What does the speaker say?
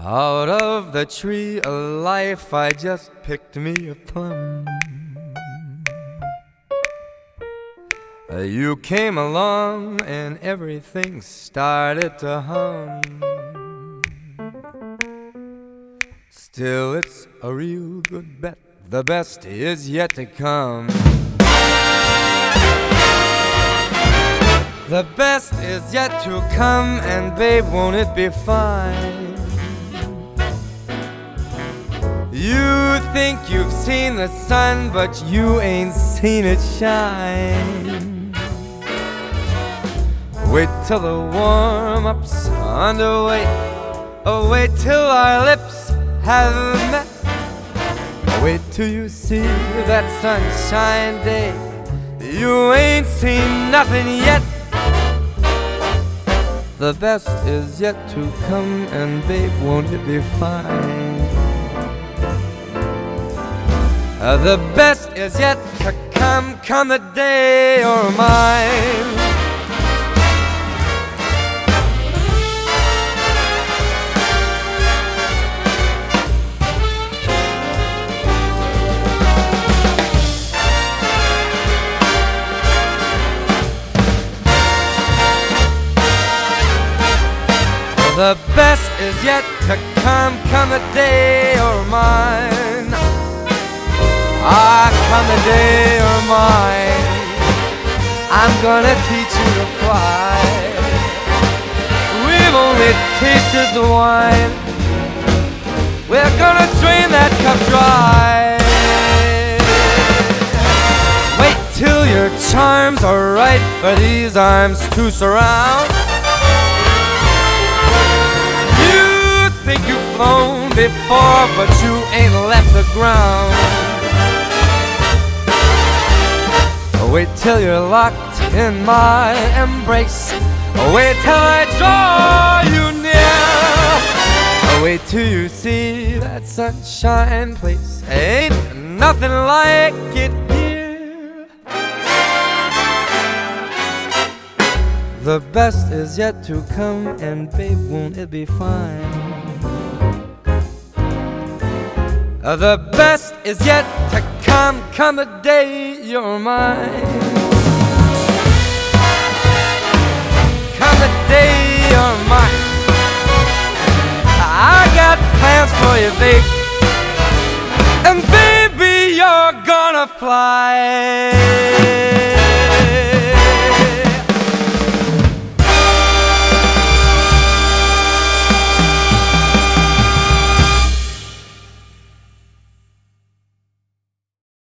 Out of the tree of life, I just picked me a plum. You came along and everything started to hum. Still, it's a real good bet. The best is yet to come. The best is yet to come, and babe, won't it be fine? You think you've seen the sun, but you ain't seen it shine. Wait till the warm up's underway. Oh, wait till our lips have met. Wait till you see that sunshine day. You ain't seen nothing yet. The best is yet to come, and babe, won't it be fine? Uh, the best is yet to come, come the day you're mine. The best is yet to come, come the day you're mine. The day you're mine. I'm gonna teach you to fly. We've only tasted the wine. We're gonna drain that cup dry. Wait till your charms are right for these arms to surround. You think you've flown before, but you ain't left the ground. Wait till you're locked in my embrace. Wait till I draw you near. Wait till you see that sunshine place. Ain't nothing like it here. The best is yet to come, and babe, won't it be fine? The best is yet to come, come the day you're mine. Come the day you're mine. I got plans for you, babe. And baby, you're gonna fly.